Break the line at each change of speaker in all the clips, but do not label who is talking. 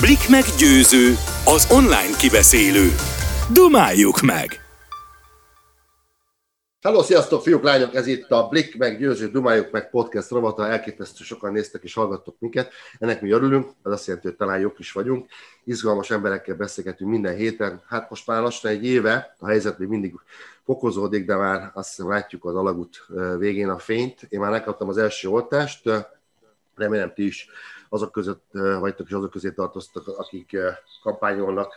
Blik meggyőző, az online kibeszélő. Dumáljuk meg!
Hello, sziasztok, fiúk, lányok! Ez itt a Blik meg Győző Dumáljuk meg podcast rovata. Elképesztő sokan néztek és hallgattok minket. Ennek mi örülünk, ez azt jelenti, hogy talán jók is vagyunk. Izgalmas emberekkel beszélgetünk minden héten. Hát most már lassan egy éve, a helyzet még mindig fokozódik, de már azt hiszem látjuk az alagút végén a fényt. Én már megkaptam az első oltást, remélem ti is azok között vagytok és azok közé tartoztak, akik kampányolnak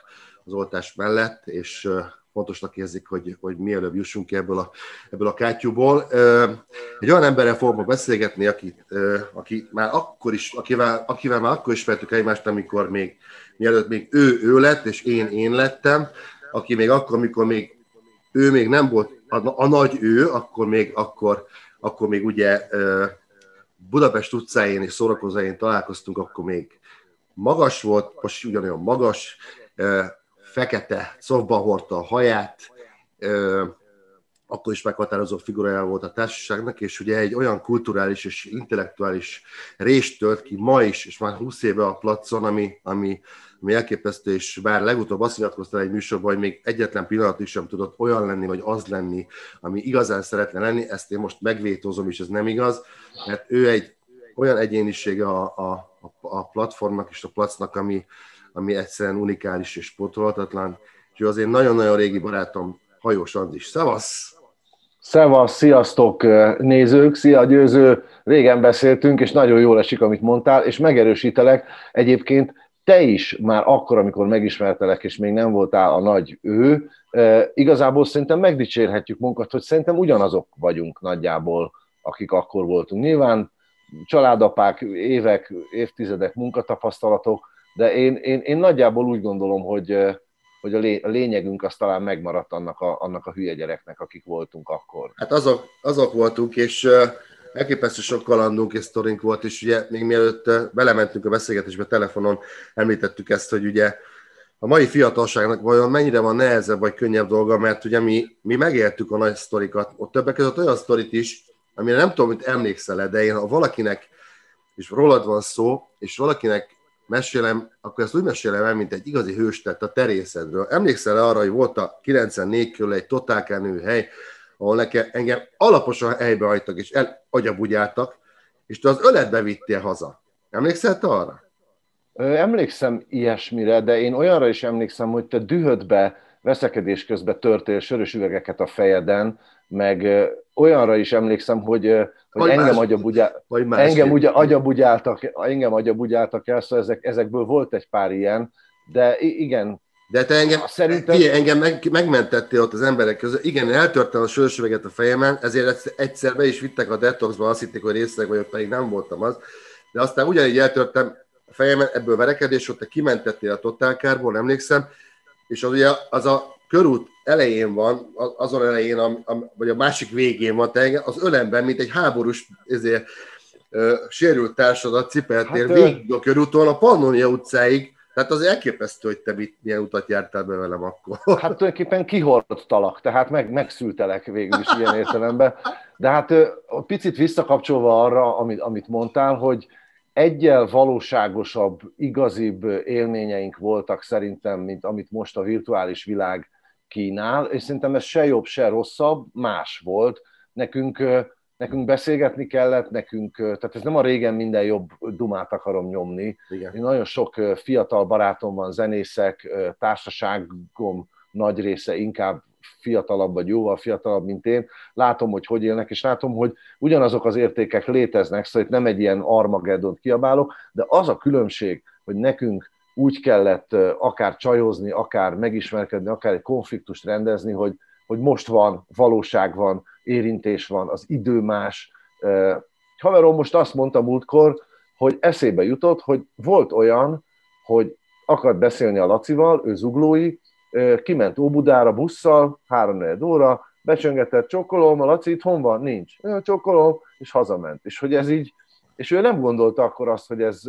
az oltás mellett, és fontosnak érzik, hogy, hogy mielőbb jussunk ki ebből a, ebből a kátyúból. Egy olyan emberrel fogok beszélgetni, aki, aki már akkor is, akivel, akivel már akkor ismertük egymást, amikor még, mielőtt még ő ő lett, és én én lettem, aki még akkor, amikor még ő még nem volt a, a nagy ő, akkor még, akkor, akkor még ugye Budapest utcáin és szórakozóin találkoztunk, akkor még magas volt, most ugyanolyan magas, fekete, szofban hordta a haját, akkor is meghatározó figurája volt a társaságnak, és ugye egy olyan kulturális és intellektuális részt tölt ki ma is, és már 20 éve a placon, ami, ami, ami elképesztő, és bár legutóbb azt nyilatkozta egy műsorban, hogy még egyetlen pillanatig sem tudott olyan lenni, vagy az lenni, ami igazán szeretne lenni, ezt én most megvétózom, és ez nem igaz, mert ő egy olyan egyénisége a, a, a platformnak és a placnak, ami, ami egyszerűen unikális és pótolhatatlan. És ő azért nagyon-nagyon régi barátom, Hajós Andris. Szevasz!
Szevasz, sziasztok nézők, szia Győző, régen beszéltünk, és nagyon jól esik, amit mondtál, és megerősítelek, egyébként te is már akkor, amikor megismertelek, és még nem voltál a nagy ő, igazából szerintem megdicsérhetjük munkat, hogy szerintem ugyanazok vagyunk nagyjából, akik akkor voltunk. Nyilván családapák, évek, évtizedek munkatapasztalatok, de én, én, én nagyjából úgy gondolom, hogy, hogy a, lé, a lényegünk az talán megmaradt annak a, annak a hülye gyereknek, akik voltunk akkor.
Hát azok, azok voltunk, és elképesztő sok kalandunk és sztorink volt, és ugye még mielőtt belementünk a beszélgetésbe telefonon, említettük ezt, hogy ugye a mai fiatalságnak vajon mennyire van nehezebb vagy könnyebb dolga, mert ugye mi, mi megéltük a nagy sztorikat, ott többek között olyan sztorit is, amire nem tudom, hogy emlékszel de én ha valakinek, és rólad van szó, és valakinek mesélem, akkor ezt úgy mesélem el, mint egy igazi hőstet a terészedről. Emlékszel arra, hogy volt a 94 körül egy totálkánő hely, ahol nekem, engem alaposan helybe hagytak, és agyabugyáltak, és te az öletbe vittél haza. Emlékszel te arra?
Emlékszem ilyesmire, de én olyanra is emlékszem, hogy te dühödbe, veszekedés közben törtél sörös üvegeket a fejeden, meg olyanra is emlékszem, hogy, hogy engem, agyabugyá, engem ugye agyabugyáltak, engem agyabugyáltak el, szóval ezek, ezekből volt egy pár ilyen, de igen,
de te engem, Szerintem... figyelj, engem meg, megmentettél ott az emberek között. Igen, eltörtem a sősöveget a fejemen, ezért egyszer be is vittek a detoxba, azt hitték, hogy részleg vagyok, pedig nem voltam az. De aztán ugyanígy eltörtem a fejemen, ebből verekedés, ott te kimentettél a totálkárból, emlékszem, és az ugye az a körút elején van, azon elején, vagy a másik végén van, te az ölemben, mint egy háborús ezért, ö, sérült társadat cipeltél hát, végig a körúton a Pannonia utcáig, tehát az elképesztő, hogy te mit, milyen utat jártál be velem akkor.
Hát tulajdonképpen kihordtalak, tehát meg, megszültelek végül is ilyen értelemben. De hát picit visszakapcsolva arra, amit, amit mondtál, hogy egyel valóságosabb, igazibb élményeink voltak szerintem, mint amit most a virtuális világ kínál, és szerintem ez se jobb, se rosszabb, más volt. Nekünk, nekünk beszélgetni kellett, nekünk, tehát ez nem a régen minden jobb dumát akarom nyomni. Igen. Én nagyon sok fiatal barátom van, zenészek, társaságom nagy része inkább fiatalabb, vagy jóval fiatalabb, mint én, látom, hogy hogy élnek, és látom, hogy ugyanazok az értékek léteznek, szóval itt nem egy ilyen Armageddon kiabálok, de az a különbség, hogy nekünk úgy kellett akár csajozni, akár megismerkedni, akár egy konfliktust rendezni, hogy, hogy most van, valóság van, érintés van, az idő más. Haverom most azt mondta múltkor, hogy eszébe jutott, hogy volt olyan, hogy akart beszélni a Lacival, ő zuglói, kiment Óbudára busszal, három óra, becsöngetett, csokolom, a Laci itthon van? Nincs. Csokolom, és hazament. És hogy ez így, és ő nem gondolta akkor azt, hogy ez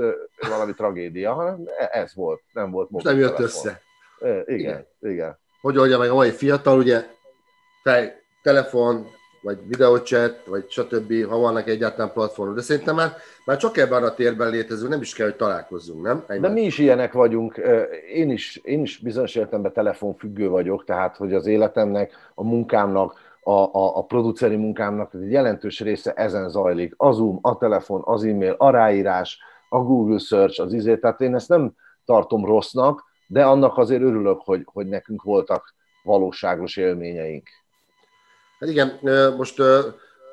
valami tragédia, hanem e, ez volt, nem volt
Most nem jött össze.
Igen, igen, igen.
Hogy oldja meg a mai fiatal, ugye fej, telefon, vagy videóchat, vagy stb., ha vannak egyáltalán platformok. De szerintem már, már csak ebben a térben létező, nem is kell, hogy találkozzunk, nem?
Egymás. De mi is ilyenek vagyunk. Én is, én is bizonyos értelemben telefonfüggő vagyok, tehát hogy az életemnek, a munkámnak, a, a, a produceri munkámnak egy jelentős része ezen zajlik. A Zoom, a telefon, az e-mail, a ráírás, a Google Search, az izé. Tehát én ezt nem tartom rossznak, de annak azért örülök, hogy, hogy nekünk voltak valóságos élményeink.
Hát igen, most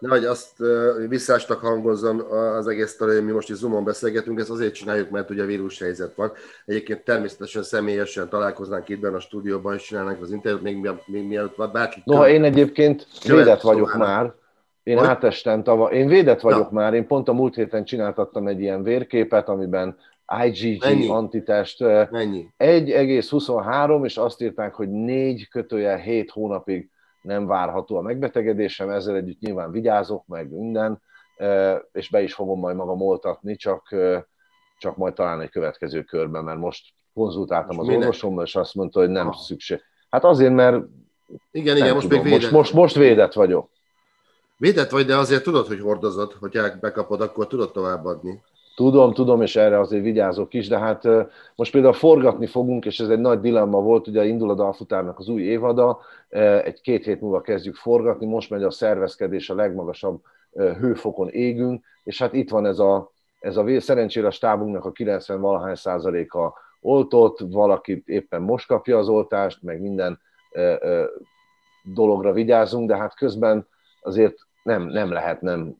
nehogy azt visszástak hangozzon az egész hogy mi most is Zoomon beszélgetünk, ezt azért csináljuk, mert ugye vírus helyzet van. Egyébként természetesen személyesen találkoznánk itt benne a stúdióban, és csinálnánk az interjút, még, még mielőtt bárki...
Noha én egyébként védett vagyok szóval már, én hogy? átestem tavaly, én védett vagyok Na. már, én pont a múlt héten csináltattam egy ilyen vérképet, amiben IgG Mennyi? antitest Mennyi? 1,23, és azt írták, hogy 4 kötője 7 hónapig nem várható a megbetegedésem, ezzel együtt nyilván vigyázok, meg minden, és be is fogom majd magam oltatni, csak, csak majd talán egy következő körben, mert most konzultáltam most az orvosommal, és azt mondta, hogy nem Aha. szükség. Hát azért, mert
igen, igen, most
tudom,
még védett.
Most, most, most védett vagyok.
Védett vagy, de azért tudod, hogy hordozod, hogyha bekapod, akkor tudod továbbadni.
Tudom, tudom, és erre azért vigyázok is, de hát most például forgatni fogunk, és ez egy nagy dilemma volt, ugye indul a Dalfutárnak az új évada, egy-két hét múlva kezdjük forgatni, most megy a szervezkedés a legmagasabb hőfokon égünk, és hát itt van ez a, ez a szerencsére a stábunknak a 90 valahány százaléka oltott, valaki éppen most kapja az oltást, meg minden dologra vigyázunk, de hát közben azért nem, nem lehet nem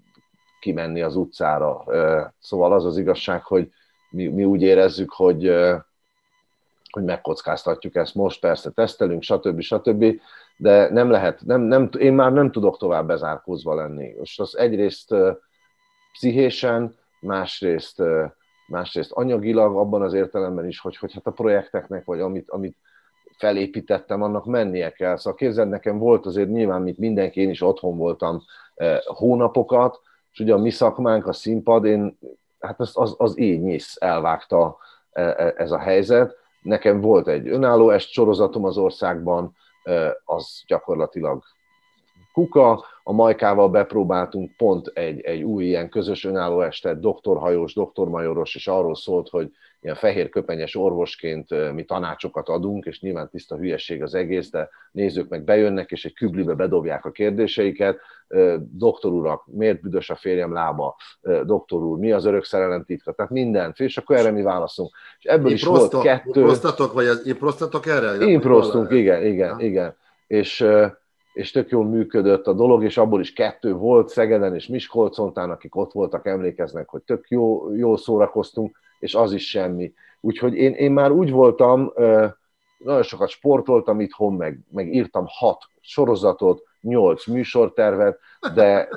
kimenni az utcára. Szóval az az igazság, hogy mi, mi úgy érezzük, hogy, hogy megkockáztatjuk ezt most, persze tesztelünk, stb. stb., de nem lehet, nem, nem, én már nem tudok tovább bezárkózva lenni. Most az egyrészt pszichésen, másrészt, másrészt anyagilag, abban az értelemben is, hogy, hogy hát a projekteknek, vagy amit, amit felépítettem, annak mennie kell. Szóval képzeld, nekem volt azért nyilván, mint mindenki, én is otthon voltam hónapokat, és ugye a mi szakmánk, a színpad, én, hát az, az, az így nyisz elvágta e, e, ez a helyzet. Nekem volt egy önálló est sorozatom az országban, e, az gyakorlatilag kuka, a Majkával bepróbáltunk pont egy, egy új ilyen közös önálló estet, doktorhajós, doktormajoros, és arról szólt, hogy ilyen fehér köpenyes orvosként mi tanácsokat adunk, és nyilván tiszta hülyeség az egész, de nézők meg bejönnek, és egy küblibe bedobják a kérdéseiket. Doktor urak, miért büdös a férjem lába? Doktor úr, mi az örök szerelem titka? Tehát mindent, és akkor erre mi válaszunk. És ebből én is prosztok, volt kettő...
Prosztatok, vagy az, én prosztatok erre?
Improsztunk, igen, igen, ja. igen. És és tök jól működött a dolog, és abból is kettő volt Szegeden és Miskolcontán, akik ott voltak, emlékeznek, hogy tök jó, jól szórakoztunk, és az is semmi. Úgyhogy én, én már úgy voltam, nagyon sokat sportoltam itthon, meg, meg írtam hat sorozatot, nyolc műsortervet, de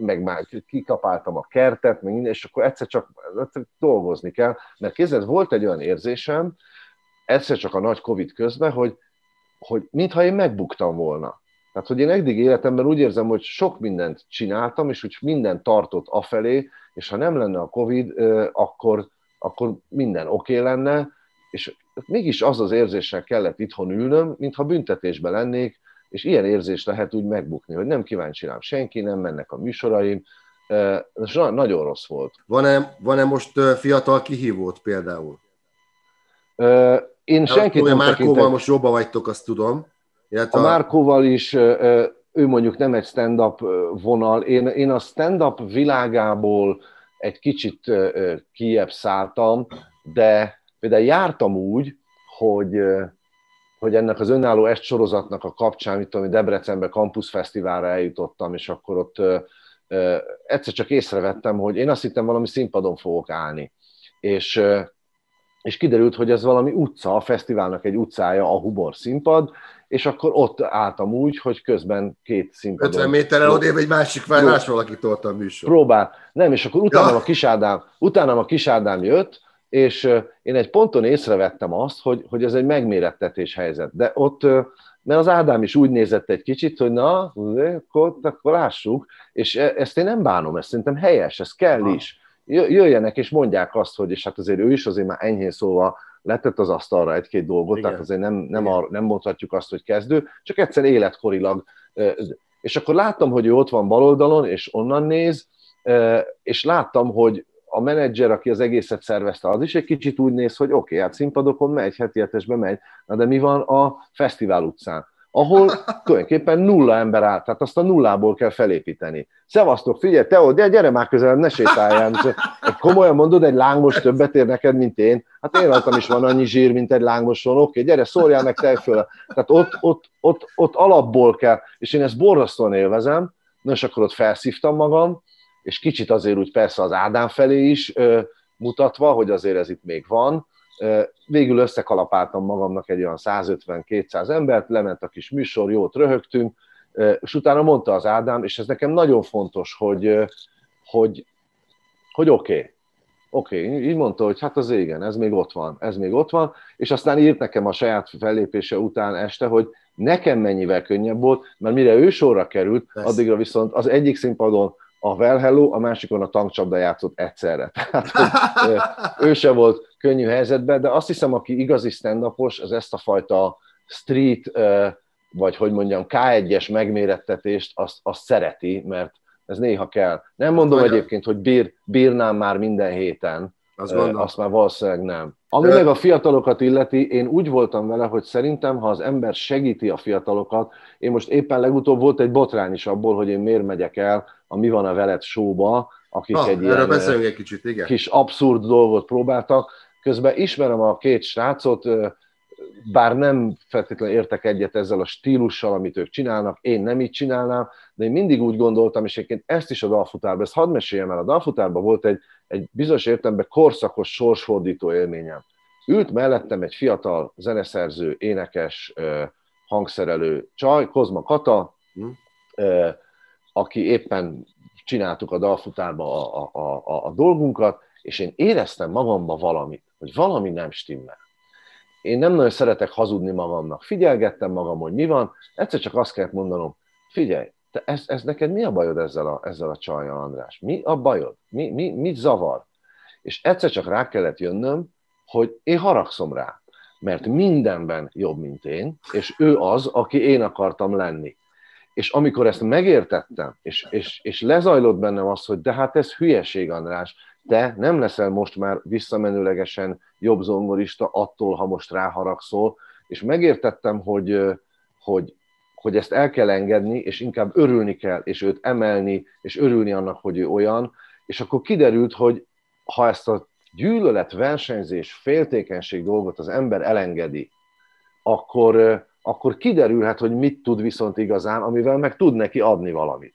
meg már kikapáltam a kertet, meg minden, és akkor egyszer csak egyszer dolgozni kell, mert kézzel volt egy olyan érzésem, egyszer csak a nagy Covid közben, hogy, hogy mintha én megbuktam volna. Tehát, hogy én eddig életemben úgy érzem, hogy sok mindent csináltam, és úgy minden tartott afelé, és ha nem lenne a Covid, akkor, akkor minden oké okay lenne, és mégis az az érzéssel kellett itthon ülnöm, mintha büntetésben lennék, és ilyen érzés lehet úgy megbukni, hogy nem kíváncsi rám senki, nem mennek a műsoraim, és nagyon rossz volt.
Van-e, van-e most fiatal kihívót például?
Én senkit
nem Márkóval tekintek... most jobban vagytok, azt tudom.
Illetve a Márkóval is, ő mondjuk nem egy stand-up vonal, én, én a stand-up világából egy kicsit kiebb szálltam, de például jártam úgy, hogy, hogy ennek az önálló est sorozatnak a kapcsán, mit tudom, Debrecenbe Campus Fesztiválra eljutottam, és akkor ott egyszer csak észrevettem, hogy én azt hittem valami színpadon fogok állni. És, és kiderült, hogy ez valami utca, a fesztiválnak egy utcája, a Hubor színpad, és akkor ott álltam úgy, hogy közben két színpadon...
50 méterrel odébb egy másik más valaki tolta a műsor.
Próbál. Nem, és akkor utána ja. a kisádám, utána a kisádám jött, és én egy ponton észrevettem azt, hogy, hogy ez egy megmérettetés helyzet. De ott, mert az Ádám is úgy nézett egy kicsit, hogy na, akkor, akkor lássuk, és e, ezt én nem bánom, ezt szerintem helyes, ez kell ha. is. Jöjjenek és mondják azt, hogy, és hát azért ő is azért már enyhén szóval letett az asztalra egy-két dolgot, Igen. tehát azért nem, nem, ar, nem mondhatjuk azt, hogy kezdő, csak egyszer életkorilag és akkor láttam, hogy ő ott van bal oldalon, és onnan néz, és láttam, hogy a menedzser, aki az egészet szervezte, az is egy kicsit úgy néz, hogy oké, okay, hát színpadokon megy, heti hetesbe megy, na de mi van a fesztivál utcán? Ahol tulajdonképpen nulla ember áll, tehát azt a nullából kell felépíteni. Szevasztok, figyelj, Teó, de gyere már közel, ne sétáljál. Komolyan mondod, egy lángos többet ér neked, mint én? Hát én rajtam is van annyi zsír, mint egy lángoson, oké, gyere, szóljál meg te föl. Tehát ott, ott, ott, ott alapból kell, és én ezt borzasztóan élvezem, na és akkor ott felszívtam magam, és kicsit azért úgy persze az Ádám felé is ö, mutatva, hogy azért ez itt még van, Végül összekalapáltam magamnak egy olyan 150-200 embert, lement a kis műsor, jót röhögtünk, és utána mondta az Ádám, és ez nekem nagyon fontos, hogy, hogy, hogy oké, okay, oké, okay. így mondta, hogy hát az igen, ez még ott van, ez még ott van, és aztán írt nekem a saját fellépése után este, hogy nekem mennyivel könnyebb volt, mert mire ő sorra került, addigra viszont az egyik színpadon a Well Hello, a másikon a tankcsapda játszott egyszerre. Tehát, hogy ő se volt könnyű helyzetben, de azt hiszem, aki igazi stand az ezt a fajta street, vagy hogy mondjam, K1-es megmérettetést, azt, azt szereti, mert ez néha kell. Nem mondom Vagy egyébként, hogy bír, bírnám már minden héten, azt, azt már valószínűleg nem. Ami meg a fiatalokat illeti, én úgy voltam vele, hogy szerintem, ha az ember segíti a fiatalokat, én most éppen legutóbb volt egy botrány is abból, hogy én miért megyek el a Mi van a veled showba, akik ah, egy ilyen
egy kicsit, igen.
kis abszurd dolgot próbáltak. Közben ismerem a két srácot, bár nem feltétlenül értek egyet ezzel a stílussal, amit ők csinálnak, én nem így csinálnám, de én mindig úgy gondoltam, és egyébként ezt is a dalfutárban, ezt hadd meséljem el, a dalfutárban volt egy, egy bizonyos értelemben korszakos sorsfordító élményem. Ült mellettem egy fiatal zeneszerző, énekes, hangszerelő csaj, Kozma Kata, hmm. aki éppen csináltuk a dalfutárba a, a, a, a dolgunkat, és én éreztem magamban valamit, hogy valami nem stimmel. Én nem nagyon szeretek hazudni magamnak. Figyelgettem magam, hogy mi van, egyszer csak azt kellett mondanom, figyelj, te ez, ez neked mi a bajod ezzel a, ezzel a csajjal, András? Mi a bajod? Mi, mi, mit zavar? És egyszer csak rá kellett jönnöm, hogy én haragszom rá, mert mindenben jobb, mint én, és ő az, aki én akartam lenni. És amikor ezt megértettem, és, és, és lezajlott bennem az, hogy de hát ez hülyeség, András, te nem leszel most már visszamenőlegesen jobb zongorista attól, ha most ráharagszol, és megértettem, hogy, hogy, hogy ezt el kell engedni, és inkább örülni kell, és őt emelni, és örülni annak, hogy ő olyan, és akkor kiderült, hogy ha ezt a gyűlölet, versenyzés, féltékenység dolgot az ember elengedi, akkor, akkor kiderülhet, hogy mit tud viszont igazán, amivel meg tud neki adni valamit.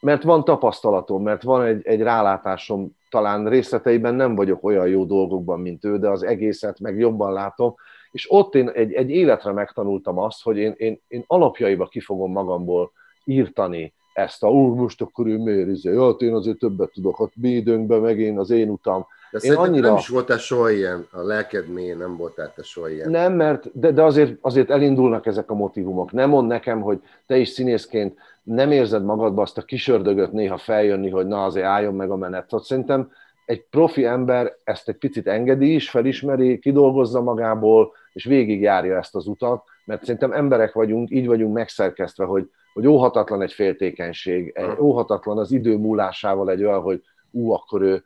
Mert van tapasztalatom, mert van egy, egy rálátásom, talán részleteiben nem vagyok olyan jó dolgokban, mint ő, de az egészet meg jobban látom, és ott én egy, egy életre megtanultam azt, hogy én, én, én alapjaiba ki fogom magamból írtani ezt a, úr, most akkor ő miért izé, hát én azért többet tudok, ott mi időnkben, meg én az én utam.
De én annyira... nem is voltál soha ilyen, a lelked mélyén nem voltál te soha ilyen.
Nem, mert, de, de azért, azért elindulnak ezek a motivumok. Nem mond nekem, hogy te is színészként nem érzed magadba azt a kisördögöt néha feljönni, hogy na azért álljon meg a menet. Tehát szerintem egy profi ember ezt egy picit engedi is, felismeri, kidolgozza magából, és végigjárja ezt az utat, mert szerintem emberek vagyunk, így vagyunk megszerkesztve, hogy, hogy óhatatlan egy féltékenység, egy, óhatatlan az idő múlásával egy olyan, hogy ú, akkor ő...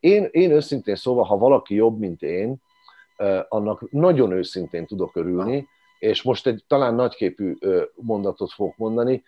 Én, én őszintén szóval, ha valaki jobb, mint én, annak nagyon őszintén tudok örülni, és most egy talán nagyképű mondatot fogok mondani,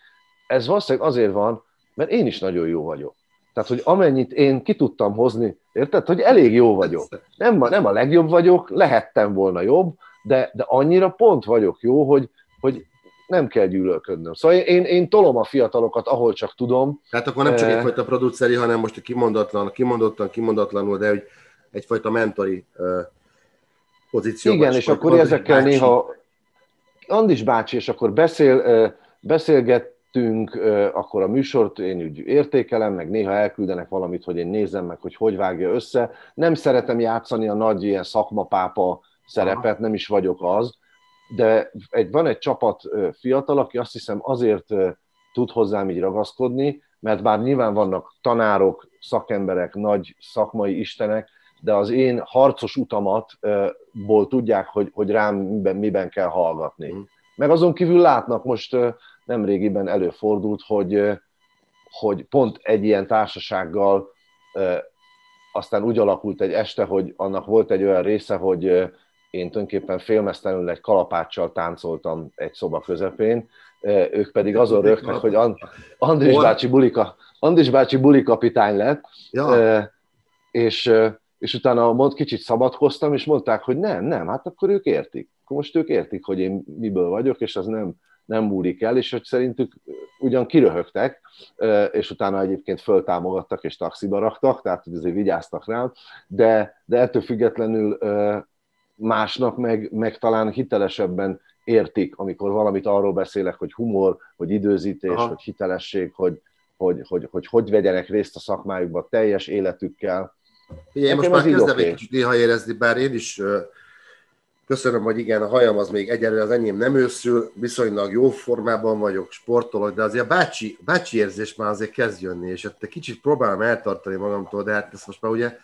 ez valószínűleg azért van, mert én is nagyon jó vagyok. Tehát, hogy amennyit én ki tudtam hozni, érted, hogy elég jó vagyok. Nem, nem a legjobb vagyok, lehettem volna jobb, de, de annyira pont vagyok jó, hogy, hogy nem kell gyűlölködnöm. Szóval én, én tolom a fiatalokat, ahol csak tudom.
Tehát akkor nem csak eh, egyfajta produceri, hanem most a kimondatlan, kimondottan, kimondatlanul, de hogy egyfajta mentori uh, pozícióban.
Igen, és akkor ezekkel bácsi. néha Andis bácsi, és akkor beszél, beszélget, beszélgettünk, akkor a műsort én úgy értékelem, meg néha elküldenek valamit, hogy én nézzem meg, hogy hogy vágja össze. Nem szeretem játszani a nagy ilyen szakmapápa szerepet, nem is vagyok az, de egy, van egy csapat fiatal, aki azt hiszem azért tud hozzám így ragaszkodni, mert bár nyilván vannak tanárok, szakemberek, nagy szakmai istenek, de az én harcos utamatból tudják, hogy, hogy rám miben, miben kell hallgatni. Mm. Meg azon kívül látnak most nemrégiben előfordult, hogy, hogy pont egy ilyen társasággal aztán úgy alakult egy este, hogy annak volt egy olyan része, hogy én tulajdonképpen félmeztelenül egy kalapáccsal táncoltam egy szoba közepén, ők pedig azon rögtek, hogy Andris bácsi, bulika, Andris bácsi buli kapitány lett, ja. és, és utána mond, kicsit szabadkoztam, és mondták, hogy nem, nem, hát akkor ők értik. Akkor most ők értik, hogy én miből vagyok, és az nem, nem múlik el, és hogy szerintük ugyan kiröhögtek, és utána egyébként föltámogattak és taxiba raktak, tehát hogy azért vigyáztak rám, de, de ettől függetlenül másnak meg, meg talán hitelesebben értik, amikor valamit arról beszélek, hogy humor, hogy időzítés, Aha. hogy hitelesség, hogy, hogy, hogy, hogy hogy vegyenek részt a szakmájukban teljes életükkel.
Igen, én most már kezdem egy kicsit néha érezni, bár én is köszönöm, hogy igen, a hajam az még egyelőre az enyém nem őszül, viszonylag jó formában vagyok, sportolok, de azért a bácsi, bácsi érzés már azért kezd jönni, és hát kicsit próbálom eltartani magamtól, de hát ezt most már ugye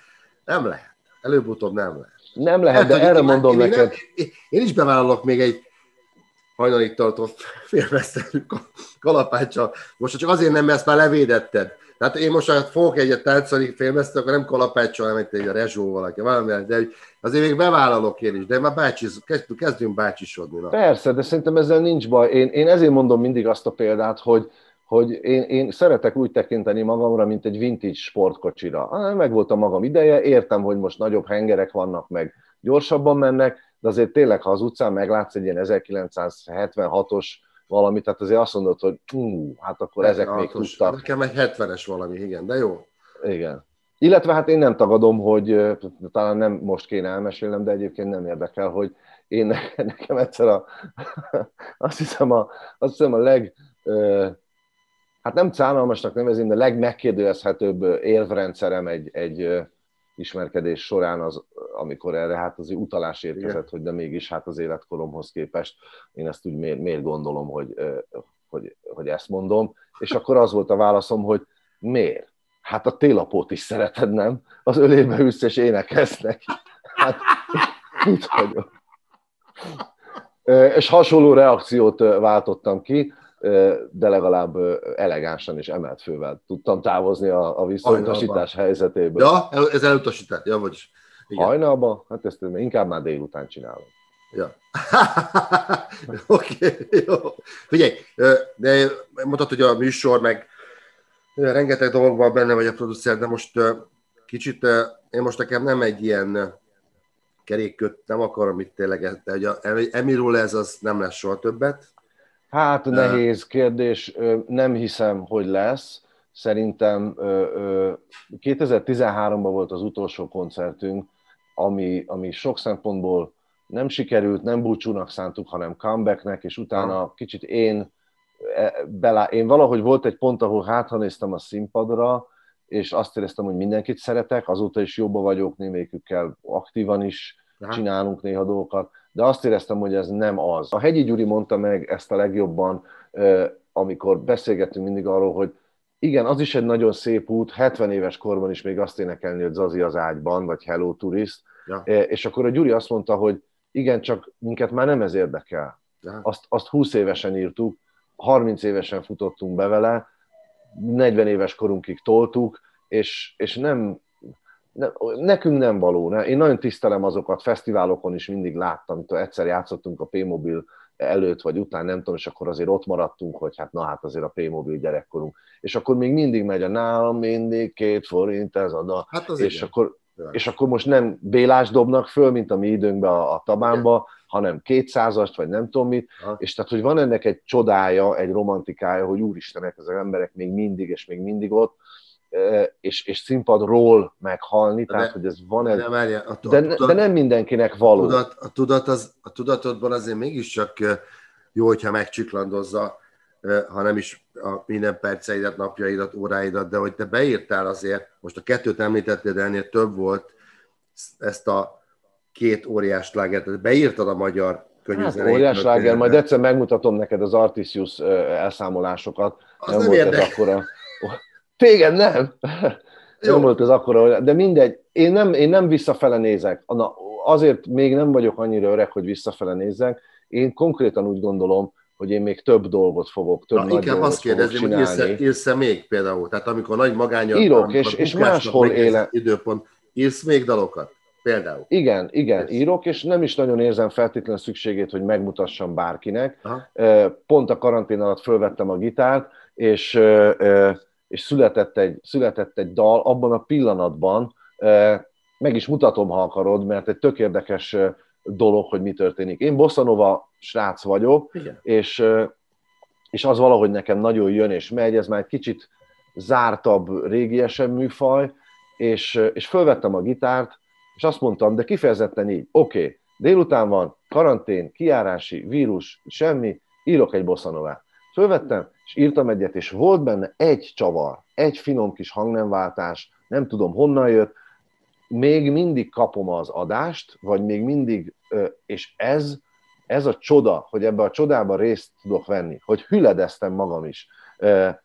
nem lehet. Előbb-utóbb nem lehet.
Nem lehet, hát, de erre mondom én neked. Nem,
én is bevállalok még egy hajnalig tartott félmesztelő kalapáccsal. Most csak azért nem, mert ezt már levédetted. Tehát én most, ha fogok egyet táncolni félmesztő, akkor nem kalapáccsal, hanem egy a rezsó valaki, valami, de azért még bevállalok én is, de már bácsiz, kezdünk, kezdünk bácsisodni. Na.
Persze, de szerintem ezzel nincs baj. Én, én ezért mondom mindig azt a példát, hogy, hogy én, én szeretek úgy tekinteni magamra, mint egy vintage sportkocsira. Meg volt a magam ideje, értem, hogy most nagyobb hengerek vannak, meg gyorsabban mennek, de azért tényleg, ha az utcán meglátsz egy ilyen 1976-os valamit, tehát azért azt mondod, hogy hú, hát akkor ezek még tudtak.
Nekem egy 70-es valami, igen, de jó.
Igen. Illetve hát én nem tagadom, hogy talán nem most kéne elmesélnem, de egyébként nem érdekel, hogy én nekem egyszer a, azt hiszem a, azt hiszem a leg, hát nem cánalmasnak nevezem, de legmegkérdőjezhetőbb érvrendszerem egy, egy ismerkedés során, az, amikor erre hát az utalás érkezett, hogy de mégis hát az életkoromhoz képest én ezt úgy miért, miért gondolom, hogy, hogy, hogy ezt mondom. És akkor az volt a válaszom, hogy miért? Hát a télapót is szereted, nem? Az ölébe ülsz és énekelsz neki. Hát mit vagyok? És hasonló reakciót váltottam ki de legalább elegánsan és emelt fővel tudtam távozni a, a visszautasítás helyzetéből.
Ja, ez elutasítás, ja, vagyis.
Igen. Hajnalban? Hát ezt inkább már délután csinálom.
Ja. Oké, okay, jó. Figyelj, de mondtad, hogy a műsor, meg rengeteg dologban benne vagy a producer, de most kicsit, én most nekem nem egy ilyen kerékköt, nem akarom itt tényleg, de hogy a Emiról ez az nem lesz soha többet,
Hát nehéz kérdés, nem hiszem, hogy lesz. Szerintem 2013-ban volt az utolsó koncertünk, ami, ami sok szempontból nem sikerült, nem búcsúnak szántuk, hanem comebacknek, és utána kicsit én, e, belá, én valahogy volt egy pont, ahol hátha néztem a színpadra, és azt éreztem, hogy mindenkit szeretek, azóta is jobba vagyok, némelyikükkel aktívan is csinálunk néha dolgokat, de azt éreztem, hogy ez nem az. A Hegyi Gyuri mondta meg ezt a legjobban, amikor beszélgettünk mindig arról, hogy igen, az is egy nagyon szép út, 70 éves korban is még azt énekelni, hogy Zazi az ágyban, vagy Hello Tourist, ja. és akkor a Gyuri azt mondta, hogy igen, csak minket már nem ez érdekel. Ja. Azt, azt 20 évesen írtuk, 30 évesen futottunk be vele, 40 éves korunkig toltuk, és, és nem, ne, nekünk nem való. Ne? Én nagyon tisztelem azokat, fesztiválokon is mindig láttam, hogy egyszer játszottunk a P-mobil előtt vagy után, nem tudom, és akkor azért ott maradtunk, hogy hát na hát azért a P-mobil gyerekkorunk. És akkor még mindig megy a nálam mindig két forint ez a da. Hát az és, igen. akkor, és akkor most nem Bélás dobnak föl, mint a mi időnkben a, a tabánba, igen. hanem kétszázast, vagy nem tudom mit, ha. és tehát, hogy van ennek egy csodája, egy romantikája, hogy úristenek, ezek emberek még mindig, és még mindig ott, és, és színpadról meghalni, de, tehát hogy ez van ez, de, várja, a, a, de, tudat, de nem mindenkinek való.
A, tudat, a, tudat az, a tudatodban azért mégiscsak jó, hogyha megcsiklandozza, ha nem is a minden perceidet, napjaidat, óráidat, de hogy te beírtál azért, most a kettőt említettél, de ennél több volt ezt a két óriás slágert, beírtad a magyar
Hát, óriás sláger, majd egyszer megmutatom neked az Artisius elszámolásokat.
Az nem, nem volt ez akkora.
Téged nem. Jó. Nem volt az akkora, de mindegy. Én nem, én nem visszafele nézek. Na, azért még nem vagyok annyira öreg, hogy visszafele nézzek. Én konkrétan úgy gondolom, hogy én még több dolgot fogok, több
Na,
nagy
inkább azt kérdezném, hogy írsz, írsz még például, tehát amikor nagy magánya...
Írok, és, és máshol élek.
Időpont, írsz még dalokat? Például.
Igen, igen, írok, és nem is nagyon érzem feltétlenül szükségét, hogy megmutassam bárkinek. Aha. Pont a karantén alatt fölvettem a gitárt, és, és született, egy, született egy dal abban a pillanatban, meg is mutatom, ha akarod, mert egy tök érdekes dolog, hogy mi történik. Én Bossanova srác vagyok, Igen. és, és az valahogy nekem nagyon jön és megy, ez már egy kicsit zártabb, régiesebb műfaj, és, és fölvettem a gitárt, és azt mondtam, de kifejezetten így, oké, okay, délután van, karantén, kiárási, vírus, semmi, írok egy bossanovát. Fölvettem, és írtam egyet, és volt benne egy csavar, egy finom kis hangnemváltás, nem tudom honnan jött, még mindig kapom az adást, vagy még mindig, és ez, ez a csoda, hogy ebbe a csodába részt tudok venni, hogy hüledeztem magam is.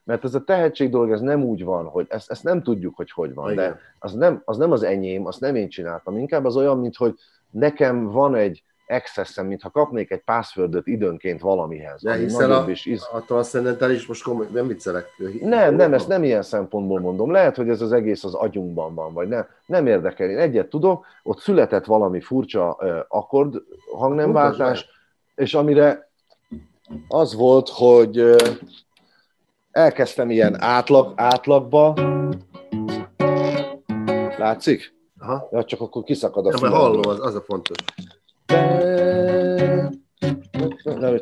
Mert ez a tehetség dolog, ez nem úgy van, hogy ezt, ezt nem tudjuk, hogy hogy van, Igen. de az nem, az nem az enyém, azt nem én csináltam. Inkább az olyan, mint hogy nekem van egy, accessem, mintha kapnék egy passwordot időnként valamihez.
De hiszen a, is iz... a transzendentális, most komoly, nem viccelek.
Nem, nem, ezt nem ilyen szempontból mondom. Lehet, hogy ez az egész az agyunkban van, vagy nem. Nem érdekel. Én egyet tudok, ott született valami furcsa uh, akkord hangnemváltás, és amire az volt, hogy uh, elkezdtem ilyen átlag, átlagba, látszik? Aha. Ja, csak akkor kiszakad a
ja, hallom, az, az a fontos.
Nem,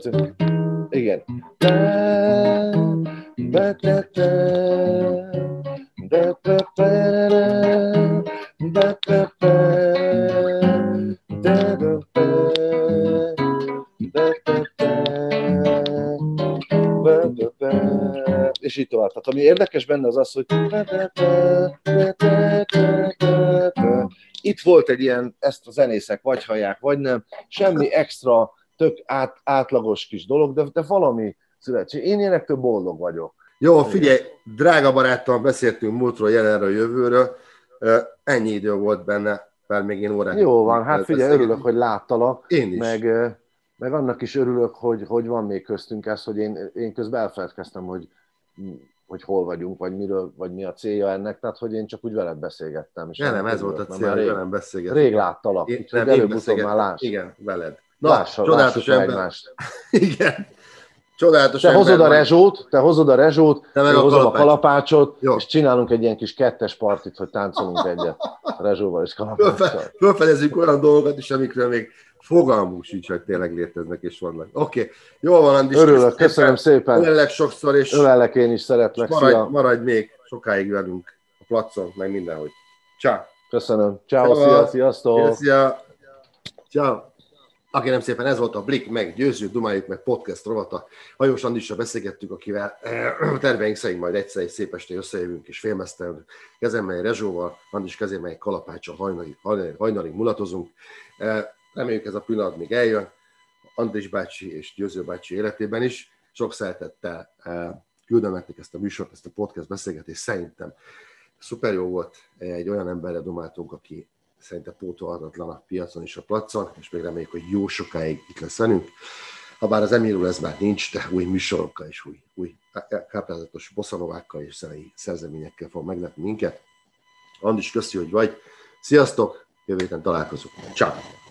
igen. És így tovább. Tehát ami érdekes benne az az, hogy itt volt egy ilyen, ezt a zenészek vagy hallják, vagy nem, semmi extra, tök át, átlagos kis dolog, de, de valami születség. Én ilyenek boldog vagyok.
Jó, figyelj, drága baráttal beszéltünk múltról, jelenről, jövőről. Ennyi idő volt benne, mert még én órák.
Jó van, hát figyelj, örülök, hogy láttalak. Én is. Meg, meg annak is örülök, hogy, hogy van még köztünk ez, hogy én, én közben elfelejtkeztem, hogy hogy hol vagyunk, vagy, miről, vagy mi a célja ennek, tehát hogy én csak úgy veled beszélgettem. És
nem, nem, ez volt a cél, hogy velem beszélgettem.
Rég láttalak, én, nem, előbb-utóbb már láss.
Igen, veled.
Na, Lássa, csodálatos ember. Egymást.
Igen. Csodálatos
te hozod a rezsót, te hozod a rezsót, te meg a hozom a kalapácsot, Jó. és csinálunk egy ilyen kis kettes partit, hogy táncolunk egyet a rezsóval és kalapáccsal.
Fölfedezünk olyan dolgokat is, amikről még fogalmunk sincs, hogy tényleg léteznek és vannak. Oké, okay. jól van, Andis.
Örülök, köszönöm szépen.
Ölellek sokszor, és
Ölellek én is szeretlek.
Maradj, Szia. maradj még sokáig velünk a placon, meg mindenhogy. Csá.
Köszönöm. Ciao, szia, sziasztok. Szia.
Ciao. Aki nem szépen, ez volt a Blik meg győző, Dumáljuk meg podcast rovata. Hajós Andissal beszélgettük, akivel eh, terveink szerint majd egyszer egy szép este összejövünk és félmeztelünk. Kezemmely Rezsóval, Andis kezemmely kalapáccsal hajnalig, hajnalig, hajnalig mulatozunk. Eh, Reméljük ez a pillanat még eljön, Andris bácsi és Győző bácsi életében is. Sok szeretettel eh, küldöm ezt a műsort, ezt a podcast beszélgetést. Szerintem szuper jó volt. Egy olyan emberre domáltunk, aki szerintem pótolhatatlan a piacon és a placon, és még reméljük, hogy jó sokáig itt lesz velünk. Habár az Emilul ez már nincs, de új műsorokkal és új, új káprázatos bosszanovákkal és zenei szerzeményekkel fog meglepni minket. Andis, köszi, hogy vagy. Sziasztok, jövő héten találkozunk. Ciao.